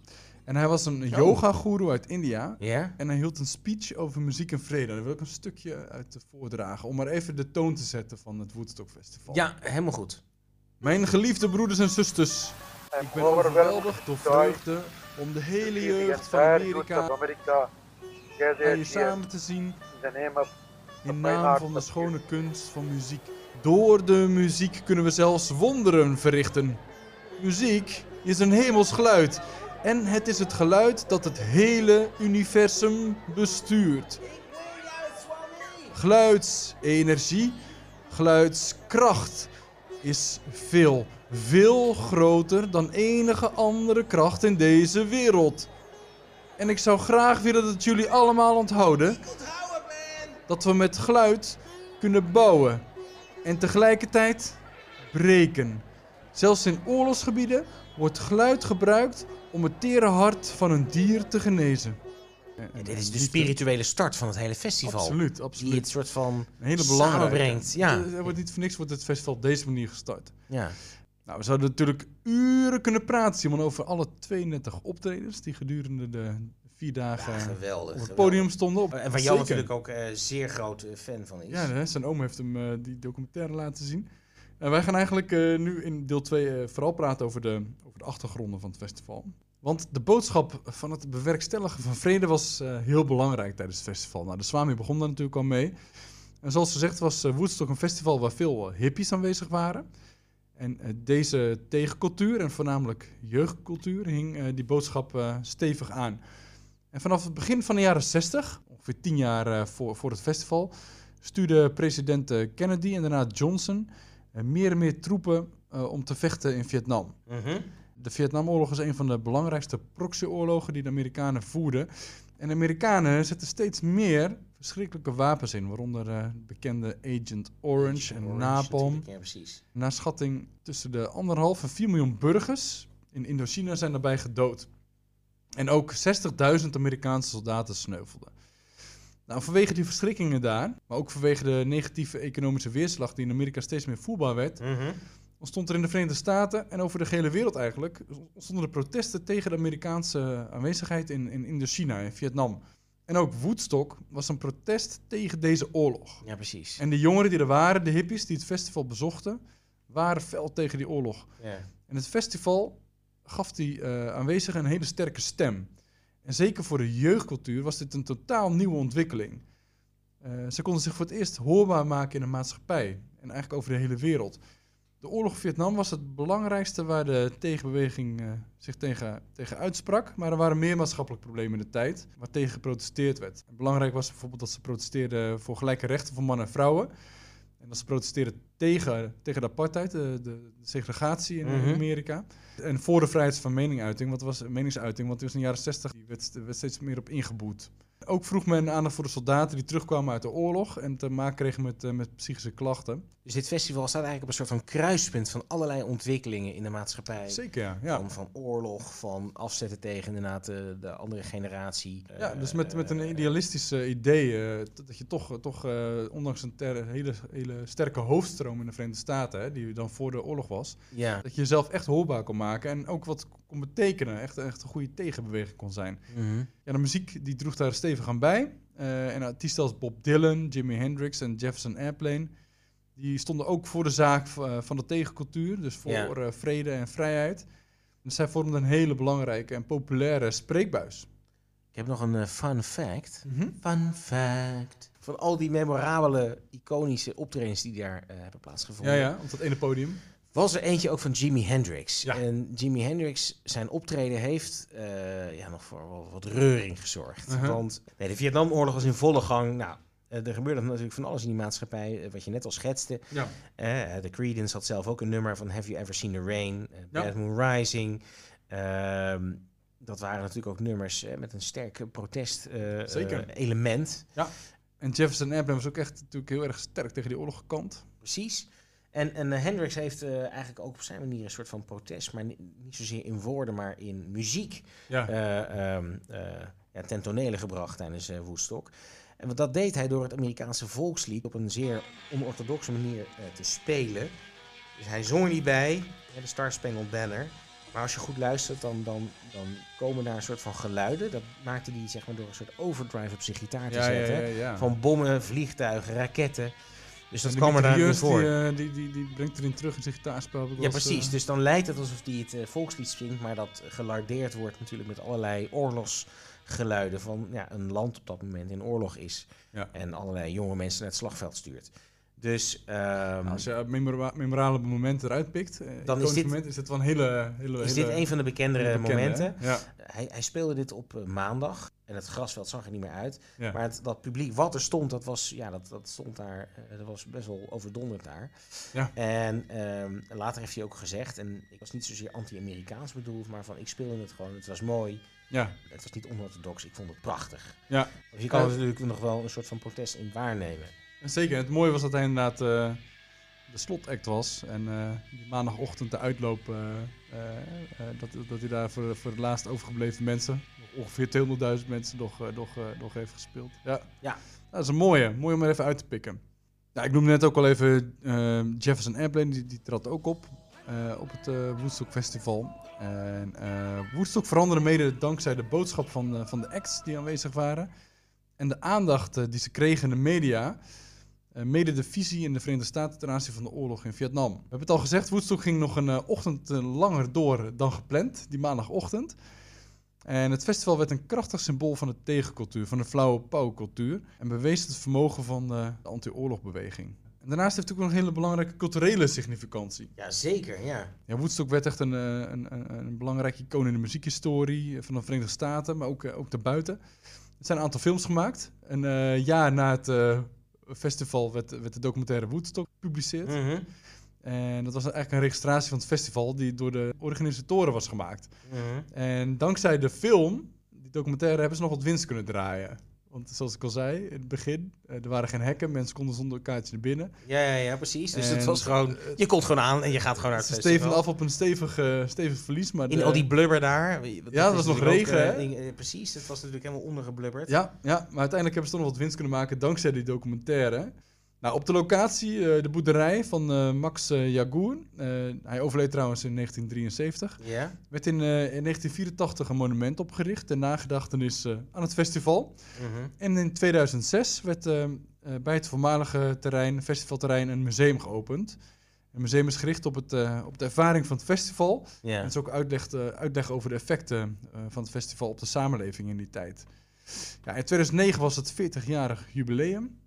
En hij was een yoga-guru uit India. En hij hield een speech over muziek en vrede. Daar wil ik een stukje uit voordragen. Om maar even de toon te zetten van het Woodstock Festival. Ja, helemaal goed. Mijn geliefde broeders en zusters. Ik ben overweldigd door vreugde om de hele jeugd van Amerika je samen te zien in naam van de schone kunst van muziek. Door de muziek kunnen we zelfs wonderen verrichten. Muziek is een hemels geluid. En het is het geluid dat het hele universum bestuurt. Geluidsenergie, geluidskracht is veel, veel groter dan enige andere kracht in deze wereld. En ik zou graag willen dat jullie allemaal onthouden dat we met geluid kunnen bouwen en tegelijkertijd breken. Zelfs in oorlogsgebieden wordt geluid gebruikt om het tere hart van een dier te genezen. Ja, dit is de liefde- spirituele start van het hele festival. Absoluut, Die absoluut. het soort van... Een hele samenbrengt, ja. Er er wordt niet voor niks wordt het festival op deze manier gestart. Ja. Nou, we zouden natuurlijk uren kunnen praten, Simon, over alle 32 optredens die gedurende de vier dagen geweldig. op het geweldig. podium stonden. Op, En waar Jan Zeker. natuurlijk ook eh, zeer groot eh, fan van is. Ja, hè, zijn oom heeft hem eh, die documentaire laten zien. En wij gaan eigenlijk eh, nu in deel 2 vooral praten over de, over de achtergronden van het festival. Want de boodschap van het bewerkstelligen van vrede was eh, heel belangrijk tijdens het festival. Nou, de Swami begon daar natuurlijk al mee. En zoals gezegd was Woodstock een festival waar veel hippies aanwezig waren. En deze tegencultuur, en voornamelijk jeugdcultuur, hing eh, die boodschap eh, stevig aan. En vanaf het begin van de jaren 60, ongeveer tien jaar eh, voor, voor het festival, stuurde president eh, Kennedy en daarna Johnson eh, meer en meer troepen om te vechten in Vietnam. Mhm. De Vietnamoorlog is een van de belangrijkste proxyoorlogen die de Amerikanen voerden. En de Amerikanen zetten steeds meer verschrikkelijke wapens in, waaronder eh, bekende Agent Orange en Orange Napalm. Ja, precies. Naar schatting tussen de anderhalf en 4 miljoen burgers in Indochina zijn daarbij gedood. En ook 60.000 Amerikaanse soldaten sneuvelden. Nou, vanwege die verschrikkingen daar, maar ook vanwege de negatieve economische weerslag die in Amerika steeds meer voelbaar werd, ontstond er in de Verenigde Staten en over de gehele wereld eigenlijk, ontstonden er protesten tegen de Amerikaanse aanwezigheid in, in Indochina, in Vietnam. En ook Woodstock was een protest tegen deze oorlog. Ja, precies. En de jongeren die er waren, de hippies die het festival bezochten, waren fel tegen die oorlog. Ja. En het festival gaf die eh, aanwezigen een hele sterke stem. En zeker voor de jeugdcultuur was dit een totaal nieuwe ontwikkeling. Eh, ze konden zich voor het eerst hoorbaar maken in de maatschappij. En eigenlijk over de hele wereld. De oorlog in Vietnam was het belangrijkste waar de tegenbeweging eh, zich tegen, tegen uitsprak. Maar er waren meer maatschappelijke problemen in de tijd waar tegen geprotesteerd werd. Belangrijk was bijvoorbeeld dat ze protesteerden voor gelijke rechten voor mannen en vrouwen. En dat ze protesteerden tegen, tegen de apartheid, de, de segregatie in Mhm. Amerika. En voor de vrijheid van meningsuiting, want het was meningsuiting, want het was in de jaren 60 die werd, werd steeds meer op ingeboet. Ook vroeg men aandacht voor de soldaten die terugkwamen uit de oorlog en te maken kregen met, eh, met psychische klachten. Dus dit festival staat eigenlijk op een soort van kruispunt van allerlei ontwikkelingen in de maatschappij. Zeker, ja. ja. Van, van oorlog, van afzetten tegen inderdaad de, de andere generatie. Ja, Eh, dus met, met een eh, idealistisch eh, idee, eh, dat je toch, toch eh, ondanks een ter- hele, hele sterke hoofdstroom in de Verenigde Staten, hè, die dan voor de oorlog was, Ja. dat je jezelf echt hoorbaar kon maken en ook wat kon betekenen, echt, echt een goede tegenbeweging kon zijn. Mhm. Ja, de muziek die droeg daar stevig aan bij. Eh, en artiesten als Bob Dylan, Jimi Hendrix en Jefferson Airplane, die stonden ook voor de zaak eh, van de tegencultuur, dus voor eh, vrede en vrijheid. En zij vormden een hele belangrijke en populaire spreekbuis. Ik heb nog een fun fact. Fun fact. Van al die memorabele, iconische optredens die daar hebben plaatsgevonden. Ja, ja, op dat ene podium. Was er eentje ook van Jimi Hendrix. Ja. En Jimi Hendrix, zijn optreden heeft eh, ja, nog voor wel wat reuring gezorgd. Uh-huh. Want nee, de Vietnamoorlog was in volle gang. Nou, eh, er gebeurde natuurlijk van alles in die maatschappij, eh, wat je net al schetste. Ja. De Creedence had zelf ook een nummer van Have You Ever Seen the Rain? Ja. Bad Moon Rising. Ehm, dat waren natuurlijk ook nummers eh, met een sterk protest eh, Zeker. eh, element. En Jefferson Airplane was ook echt natuurlijk heel erg sterk tegen die oorlog gekant. Precies. En, en eh, Hendrix heeft eh, eigenlijk ook op zijn manier een soort van protest, maar ni- niet zozeer in woorden, maar in muziek, Ja. eh, ehm, eh, ja, ten tonele gebracht tijdens eh Woodstock. En wat dat deed hij door het Amerikaanse volkslied op een zeer onorthodoxe manier te spelen. Dus hij zong er niet bij, de Star Spangled Banner. Maar als je goed luistert, dan, dan, dan komen daar een soort van geluiden. Dat maakte hij zeg maar, door een soort overdrive op zijn gitaar te ja, zetten. ja. Van bommen, vliegtuigen, raketten. Dus dat kwam er daar mitrailleurs, voor. Die, eh, die, die, die brengt erin terug in zijn gitaarspel. Ja, precies. eh, Dus dan lijkt het alsof hij het eh, volkslied zingt, maar dat gelardeerd wordt natuurlijk met allerlei oorlogsgeluiden van ja, een land op dat moment in oorlog is. Ja. En allerlei jonge mensen naar het slagveld stuurt. Dus ehm, nou, als je memora- memorabele momenten eruit pikt, eh, Dan is dit- moment, is het wel een hele, hele, is hele, dit een van de bekendere bekende, momenten. Ja, Hij, hij speelde dit op eh, maandag en het grasveld zag er niet meer uit. ja. Maar het, dat publiek wat er stond, dat was, ja, dat, dat stond daar, eh, dat was best wel overdonderd daar. Ja. En ehm, later heeft hij ook gezegd, en ik was niet zozeer anti-Amerikaans bedoeld, maar van ik speelde het gewoon, het was mooi. ja, Het was niet onorthodox, ik vond het prachtig. ja. Dus je kan er natuurlijk nog wel een soort van protest in waarnemen. Zeker. Het mooie was dat hij inderdaad eh, de slotact was. En eh, die maandagochtend de uitloop, eh, dat, dat hij daar voor, voor de laatst overgebleven mensen, ongeveer 200.000 mensen, nog, nog, nog heeft gespeeld. Ja. Ja. Dat is een mooie. Mooi om er even uit te pikken. Ja, ik noemde net ook al even Jefferson Airplane, die, die trad ook op. op het Woodstock Festival. En Woodstock veranderde mede dankzij de boodschap van, van de acts die aanwezig waren. En de aandacht die ze kregen in de media. Eh, mede de visie in de Verenigde Staten ten aanzien van de oorlog in Vietnam. We hebben het al gezegd, Woodstock ging nog een eh, ochtend eh, langer door dan gepland, die maandagochtend. En het festival werd een krachtig symbool van de tegencultuur, van de flauwe pauwcultuur. En bewees het vermogen van de anti-oorlogbeweging. En daarnaast heeft het ook nog een hele belangrijke culturele significantie. Ja, zeker, ja. Ja, Woodstock werd echt een, een, een, een belangrijk icoon in de muziekhistorie van de Verenigde Staten, maar ook, ook daarbuiten. Er zijn een aantal films gemaakt. Een jaar na het festival werd, werd de documentaire Woodstock gepubliceerd. Mhm, En dat was eigenlijk een registratie van het festival die door de organisatoren was gemaakt. mhm. En dankzij de film, die documentaire, hebben ze nog wat winst kunnen draaien. Want zoals ik al zei in het begin, eh, er waren geen hekken, mensen konden zonder kaartje naar binnen. Ja, ja, ja, precies. Dus het was gewoon, je komt gewoon aan en je gaat gewoon naar het Ze festival. steven af op een stevig, eh, stevig verlies. Maar In al die blubber daar. Ja, dat was nog ook, regen, eh, precies, het was natuurlijk helemaal ondergeblubberd. Ja, ja, maar uiteindelijk hebben ze toch nog wat winst kunnen maken dankzij die documentaire. Nou, op de locatie, eh, de boerderij van eh, Max Jagoer, eh, hij overleed trouwens in 1973, Ja. werd in, in 1984 een monument opgericht ter nagedachtenis aan het festival. Mhm. En in 2006 werd bij het voormalige terrein, festivalterrein een museum geopend. Een museum is gericht op, het, op de ervaring van het festival. En het is ook uitleg, uitleg over de effecten van het festival op de samenleving in die tijd. Ja, in 2009 was het 40-jarig jubileum.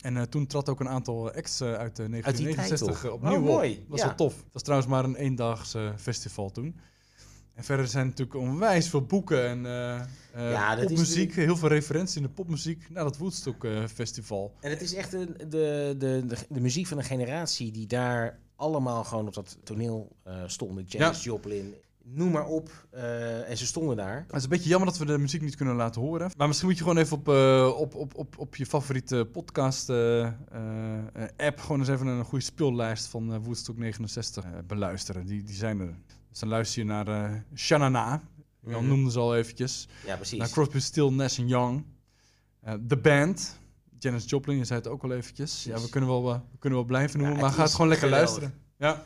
En eh, toen trad ook een aantal acts eh, uit de die tijd 1969 toch? opnieuw Oh, mooi. op. Dat was Ja. wel tof. Dat was trouwens maar een eendags eh, festival toen. En verder zijn natuurlijk onwijs veel boeken en eh eh, Ja, popmuziek. natuurlijk- Heel veel referenties in de popmuziek naar dat Woodstock eh, festival. En het is echt de, de, de, de, de muziek van een generatie die daar allemaal gewoon op dat toneel eh stonden. Janis Joplin, noem maar op. eh, en ze stonden daar. Het is een beetje jammer dat we de muziek niet kunnen laten horen. Maar misschien moet je gewoon even op, eh, op, op, op, op je favoriete podcast eh, app gewoon eens even een goede speellijst van Woodstock 69 eh, beluisteren. Die, die zijn er. Dus dan luister je naar eh Shanana. Jan Mhm. noemde ze al eventjes. Ja, precies. Naar Crosby, Still, Nash Young. The Band. Janis Joplin, je zei het ook al eventjes. Ja, we kunnen wel, we kunnen wel blijven noemen, Ja, maar ga het gewoon lekker geweldig. luisteren. Ja.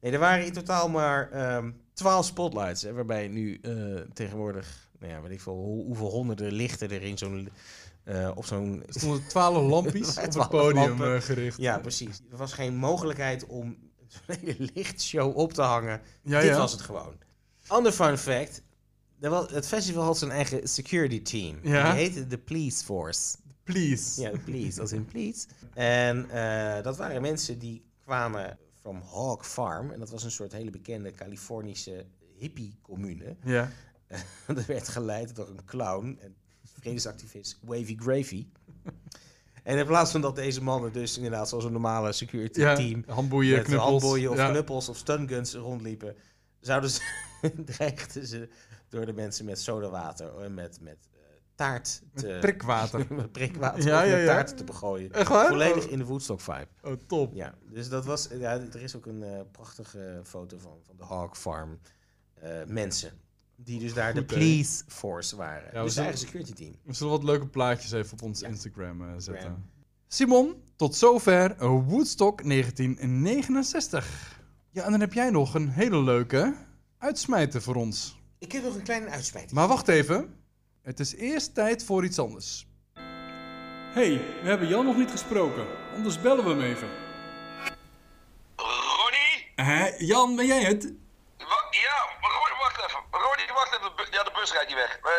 Nee, er waren in totaal maar ehm 12 spotlights. Hè, waarbij nu eh, tegenwoordig, nou ja, weet ik veel, hoe, hoeveel honderden lichten er in zo'n, eh, op zo'n... Er stonden twaalf lampjes op het 12 podium lampen. eh, gericht. Ja, precies. Er was geen mogelijkheid om zo'n hele lichtshow op te hangen. ja, Dit ja. was het gewoon. Ander fun fact. Er was, het festival had zijn eigen security team. Ja? Die heette de Police Force. Please. Ja, de police, als in police. En dat waren mensen die kwamen van Hawk Farm. En dat was een soort hele bekende Californische hippie-commune. Ja. dat werd geleid door een clown en vredesactivist Wavy Gravy. En in plaats van dat deze mannen dus inderdaad zoals een normale security Ja, team... handboeien, met knuppels. handboeien of ja. knuppels of stunguns rondliepen... zouden ze, dreigden ze door de mensen met sodawater en met, met eh, taart te... Met prikwater. met prikwater Ja, ja, met ja. taart te begooien. Echt waar? Volledig Oh. in de Woodstock vibe. Oh, top. Ja, dus dat was. Ja, er is ook een eh, prachtige foto van, van de Hawk Farm eh, mensen. Die dus daar Goed, de police force waren. we dus eigen security team. We zullen wat leuke plaatjes even op ons Ja. Instagram eh, zetten. Gram. Simon, tot zover Woodstock 1969. Ja, en dan heb jij nog een hele leuke uitsmijter voor ons. Ik heb nog een kleine uitsmijting. Maar wacht even. Het is eerst tijd voor iets anders. hey, we hebben Jan nog niet gesproken. Anders bellen we hem even. Ronnie? Hé, Jan, ben jij het? Wa- ja, Ronnie, wacht even. Ronnie, wacht even. Ja, de bus rijdt niet weg. Eh,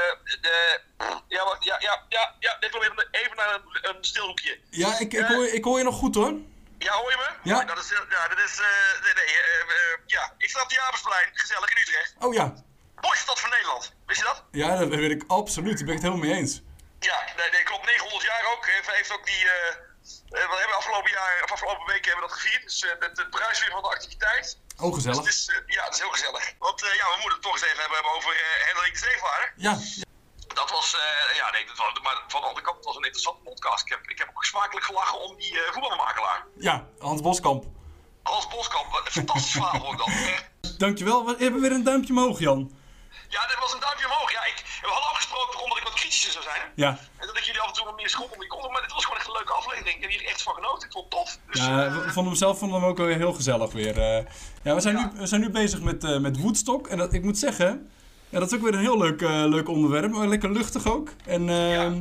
de, ja, wacht. Ja, ja, ja. ja. Ik wil even, even naar een, een stilhoekje. Ja, ik, ik, hoor, ik hoor je nog goed hoor. Ja, hoor je me? Ja. Oh, dat is, eh, ja, dat is, eh, nee, nee, eh, eh, ja. Ik sta op de Jabersplein, gezellig in Utrecht. Oh ja. Mooiste stad van Nederland. Wist je dat? Ja, dat weet ik absoluut. Daar ben ik het helemaal mee eens. Ja, nee, nee, klopt. 900 jaar ook. Heeft, heeft ook die, eh, we hebben afgelopen jaar, of afgelopen weken hebben we dat gevierd. Dus eh, het, het bruisweer van de activiteit. Oh, Dus gezellig. het is, eh, ja, het is heel gezellig. Want ja, we moeten het toch eens even hebben over Hendrik de Zeevaarder. Ja, Dat was, ja, nee, dat was, maar van de andere kant, het was een interessante podcast. Ik heb, ik heb ook smakelijk gelachen om die voetbalmakelaar. ja, Hans Boskamp. Hans Boskamp, wat een fantastisch verhaal ook dan. Dankjewel. We hebben weer een duimpje omhoog, Jan. Ja, dit was een duimpje omhoog. Ja, ik, we hadden afgesproken omdat ik wat kritischer zou zijn. Ja. En dat ik jullie af en toe wat meer schop om kont. Maar dit was gewoon echt een leuke aflevering. Ik heb hier echt van genoten. Ik vond het tof. Dus, Ja, eh, we vonden hem zelf vonden hem ook heel gezellig weer. eh. ja, we zijn, Nu, we zijn nu bezig met, eh, met Woodstock. En dat, ik moet zeggen, ja, dat is ook weer een heel leuk, leuk onderwerp. Maar lekker luchtig ook. En eh,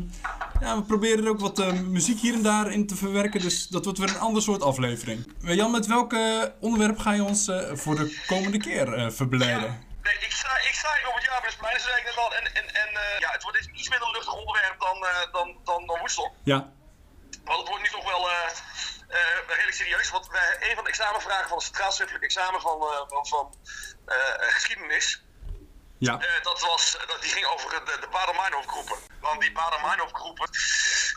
ja. we proberen er ook wat muziek hier en daar in te verwerken. Dus dat wordt weer een ander soort aflevering. Jan, met welk onderwerp ga je ons voor de komende keer verblijden? Nee, ik sta hier op het dat zei ik net al. En, en, en eh, ja, het wordt iets minder luchtig onderwerp dan, eh, dan, dan, dan Woodstock. Ja. Want het wordt nu toch wel eh, redelijk serieus. Want wij, een van de examenvragen van het straatschiffelijk examen van, van, geschiedenis. Ja. eh, dat was, dat, die ging over de, de Bader-Meinhof groepen. Want die Bader-Meinhof groepen,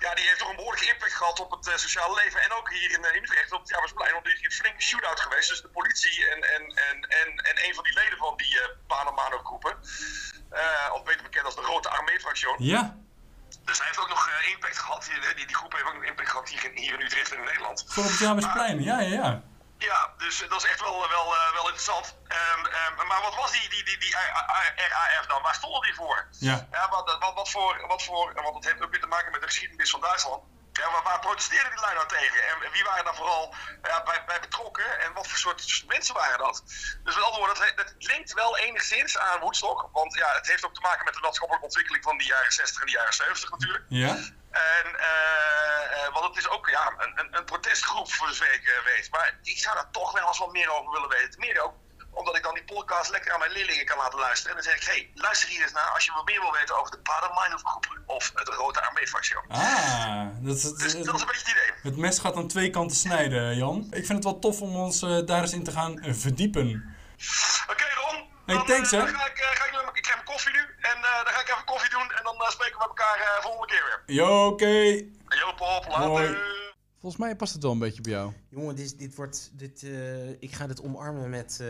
ja, die heeft toch een behoorlijke impact gehad op het eh, sociale leven. En ook hier in, eh, in Utrecht op het Jaarbeursplein. Want er is een flinke shootout geweest tussen de politie en, en, en, en, en een van die leden van die uh, Bader-Meinhof groepen. Eh, of beter bekend als de Grote Armee-fractie. Ja. Dus hij heeft ook nog impact gehad. Die, die, die groep heeft ook nog impact gehad hier in, hier in Utrecht en in Nederland. Gewoon op het Jamersplein. Ja, ja, ja. Ja, dus eh, dat is echt wel, wel, eh, wel interessant. Ehm, ehm, maar wat was die, die, die, die RAF dan? Waar stonden die voor? Ja. Ja, wat, wat, wat voor, wat voor, want het heeft ook weer te maken met de geschiedenis van Duitsland. Ja, waar, waar protesteerden die lui nou tegen? En wie waren daar vooral ja, bij, bij betrokken? En wat voor soort mensen waren dat? Dus met andere woorden, het, het linkt wel enigszins aan Woodstock. Want ja, het heeft ook te maken met de maatschappelijke ontwikkeling van de jaren 60 en de jaren 70 natuurlijk. Ja. En, eh, want het is ook ja, een, een, een protestgroep, voor zover ik eh, weet. Maar ik zou daar toch wel eens wat meer over willen weten. Meer ook omdat ik dan die podcast lekker aan mijn leerlingen kan laten luisteren. En dan zeg ik, hey, luister hier eens naar als je wat meer wil weten over de of Cooper. Of het Rode Armee-fractie. Ah, dat is, Dus dat is een beetje het idee. het mes gaat aan twee kanten snijden, Jan. Ik vind het wel tof om ons eh, daar eens in te gaan eh, verdiepen. Oké Ron, Hey, dan, thanks, eh, hè. dan ga ik, ga ik, ik krijg mijn koffie nu. En dan ga ik even koffie doen. En dan spreken we elkaar volgende keer weer. Jo, oké. Yo Pop, later. Hoi. Volgens mij past het wel een beetje bij jou. Jongen, dit, dit wordt. Dit, eh, ik ga dit omarmen met, eh,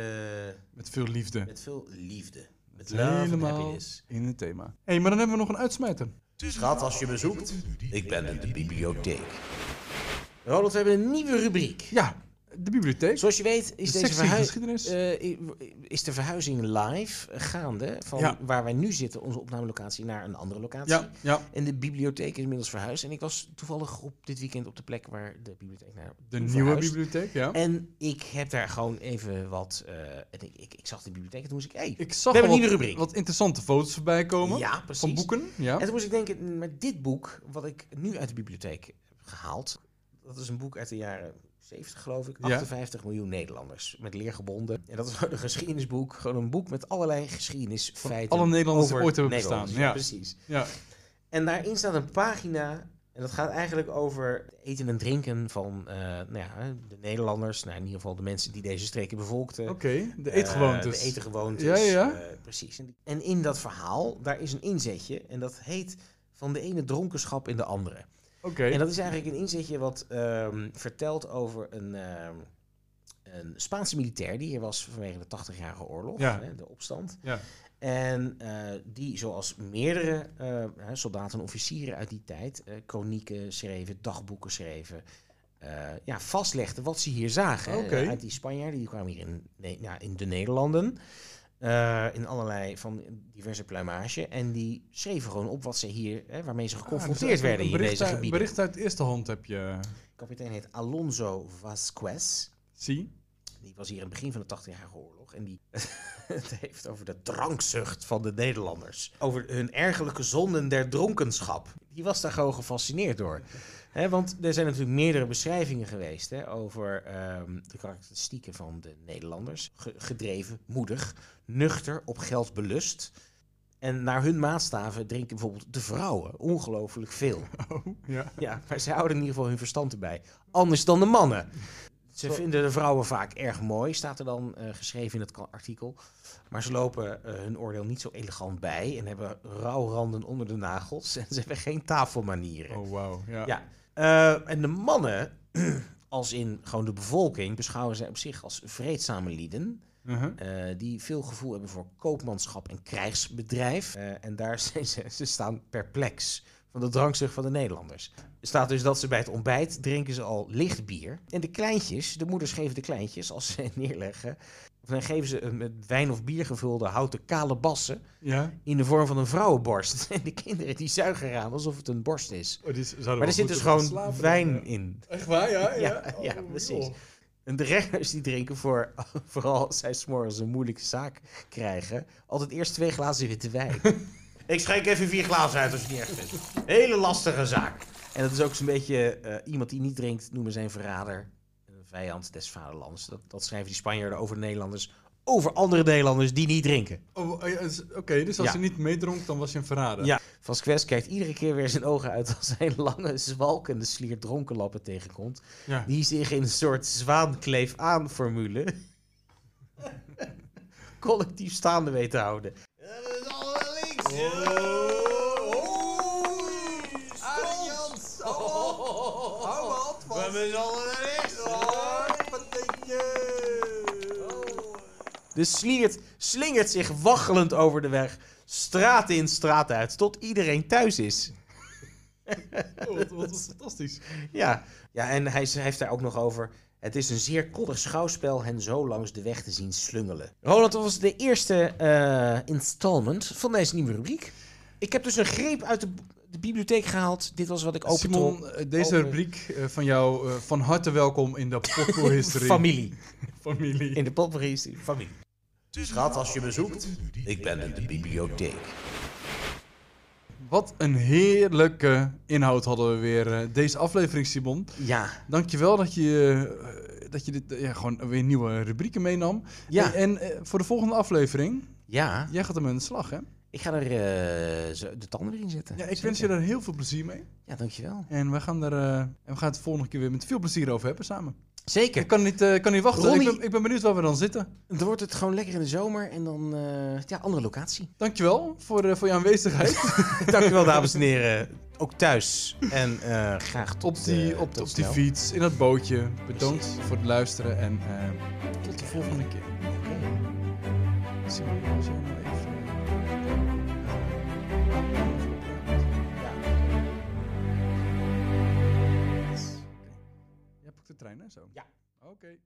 Met veel liefde. met veel liefde. Met Helemaal in het thema. Hé, hey, maar dan hebben we nog een uitsmijter. Schat, als je me zoekt, ik ben in de bibliotheek. Ronald, we hebben een nieuwe rubriek. Ja, de bibliotheek. Zoals je weet is, De deze sectie verhui- geschiedenis. eh, is de verhuizing live gaande van Ja. waar wij nu zitten, onze opnamelocatie, naar een andere locatie. Ja, ja. En de bibliotheek is inmiddels verhuisd. En ik was toevallig op dit weekend op de plek waar de bibliotheek naar De nieuwe bibliotheek, ja. En ik heb daar gewoon even wat... eh, en ik, ik, ik zag de bibliotheek en toen moest ik... Hey, Ik zag we hebben een nieuwe wat, rubriek. wat interessante foto's voorbij komen. ja, precies. Van boeken, ja. En toen moest ik denken, met dit boek, wat ik nu uit de bibliotheek heb gehaald... Dat is een boek uit de jaren 70, geloof ik. Ja. 58 miljoen Nederlanders. Met leer gebonden. En dat is gewoon een geschiedenisboek. Gewoon een boek met allerlei geschiedenisfeiten. alle Nederlanders over ooit hebben bestaan, ja. precies. Ja. En daarin staat een pagina. En dat gaat eigenlijk over eten en drinken van eh, nou ja, de Nederlanders. Nou, in ieder geval de mensen die deze streken bevolkten. Oké, de Eh, eetgewoontes. de eetgewoontes. Ja, ja. eh, precies. En in dat verhaal, daar is een inzetje. En dat heet van de ene dronkenschap in de andere. En dat is eigenlijk een inzetje wat ehm, vertelt over een, ehm, een Spaanse militair die hier was vanwege de 80-jarige oorlog, Ja. hè, de opstand. Ja. En eh, die, zoals meerdere eh, soldaten en officieren uit die tijd, kronieken schreven, dagboeken schreven, ja, vastlegden wat ze hier zagen. Uit die Spanjaarden, die kwamen hier in, nee, in de Nederlanden. Eh, in allerlei van diverse pluimage. En die schreven gewoon op wat ze hier, hè, waarmee ze Ah, dus geconfronteerd eigenlijk werden in deze uit- gebieden. bericht uit eerste hand heb je. kapitein heet Alonso Vasquez. Zie. Die was hier in het begin van de 80-jarige oorlog. En die het heeft over de drankzucht van de Nederlanders. Over hun ergelijke zonden der dronkenschap. Die was daar gewoon gefascineerd door. Want er zijn natuurlijk meerdere beschrijvingen geweest hè, over ehm, de karakteristieken van de Nederlanders. Ge- gedreven, moedig, nuchter, op geld belust. En naar hun maatstaven drinken bijvoorbeeld de vrouwen ongelooflijk veel. Oh, ja. Ja, maar ze houden in ieder geval hun verstand erbij. Anders dan de mannen. Ze vinden de vrouwen vaak erg mooi, staat er dan eh, geschreven in het artikel. Maar ze lopen eh, hun oordeel niet zo elegant bij en hebben rouwranden onder de nagels. En ze hebben geen tafelmanieren. Oh, wauw. Ja. Ja. Eh, en de mannen, als in gewoon de bevolking, beschouwen zij op zich als vreedzame lieden. Uh-huh. eh, die veel gevoel hebben voor koopmanschap en krijgsbedrijf. Eh, en daar zijn ze, ze staan perplex van de drankzucht van de Nederlanders. Er staat dus dat ze bij het ontbijt drinken ze al licht bier. En de kleintjes, de moeders geven de kleintjes, als ze neerleggen... of dan geven ze een met wijn of bier gevulde houten kale bassen... Ja. in de vorm van een vrouwenborst. En de kinderen die zuigen eraan alsof het een borst is. Oh, Maar er zit dus gewoon wijn in. Echt waar, ja? Ja, ja, Oh, precies. En de rechters die drinken voor, vooral als zij s'morgens een moeilijke zaak krijgen, altijd eerst twee glazen witte wijn. Ik schenk even vier glazen uit als je het niet erg vindt. Hele lastige zaak. En dat is ook zo'n beetje, eh, iemand die niet drinkt noemen zijn verrader. Een vijand des vaderlands. Dat, dat schrijven die Spanjaarden over de Nederlanders. Over andere Nederlanders die niet drinken. Oh, ja, dus- Oké, dus als Ja. je niet meedronk, dan was je een verrader. Ja. Vasquez kijkt iedere keer weer zijn ogen uit als hij een lange, zwalkende sliert dronkenlappen tegenkomt. Ja. Die zich in een soort zwaankleef aan formule collectief staande weet te houden. Dat is allemaal links. Hou wat We hebben allemaal links. De sliert slingert zich waggelend over de weg, straat in, straat uit, tot iedereen thuis is. Oh, wat, wat, fantastisch. Ja, ja en hij schrijft daar ook nog over. Het is een zeer koddig schouwspel hen zo langs de weg te zien slungelen. Roland, dat was de eerste eh, installment van deze nieuwe rubriek. Ik heb dus een greep uit de, de bibliotheek gehaald. Dit was wat ik opentrok. Simon, eh, deze open- rubriek eh, van jou, eh, van harte welkom in de Popcorn History. Familie. Familie. In de popperie familie. Schat, als je me zoekt, ik ben in de bibliotheek. Wat een heerlijke inhoud hadden we weer eh, deze aflevering, Simon. Ja, Dankjewel dat je, eh, dat je dit, ja, gewoon weer nieuwe rubrieken meenam. Ja. En voor de volgende aflevering, Ja, jij gaat hem aan de slag, hè? Ik ga er eh, de tanden weer in zetten. Ja, ik Zeker. wens je daar heel veel plezier mee. Ja, dankjewel. En we gaan, er, eh, en we gaan het de volgende keer weer met veel plezier over hebben samen. Zeker. Ik kan niet, eh, kan niet wachten. Ronnie- Ik, ben, ik ben benieuwd waar we dan zitten. Dan wordt het gewoon lekker in de zomer en dan, eh, ja, andere locatie. Dankjewel voor, eh, voor je aanwezigheid. Dankjewel, dames en heren. Ook thuis. En eh, graag tot, op die, op, tot op die fiets, in dat bootje. Bedankt voor het luisteren en tot de volgende keer. Zie je, Jij pakt de trein, hè? Zo. Ja. Oké.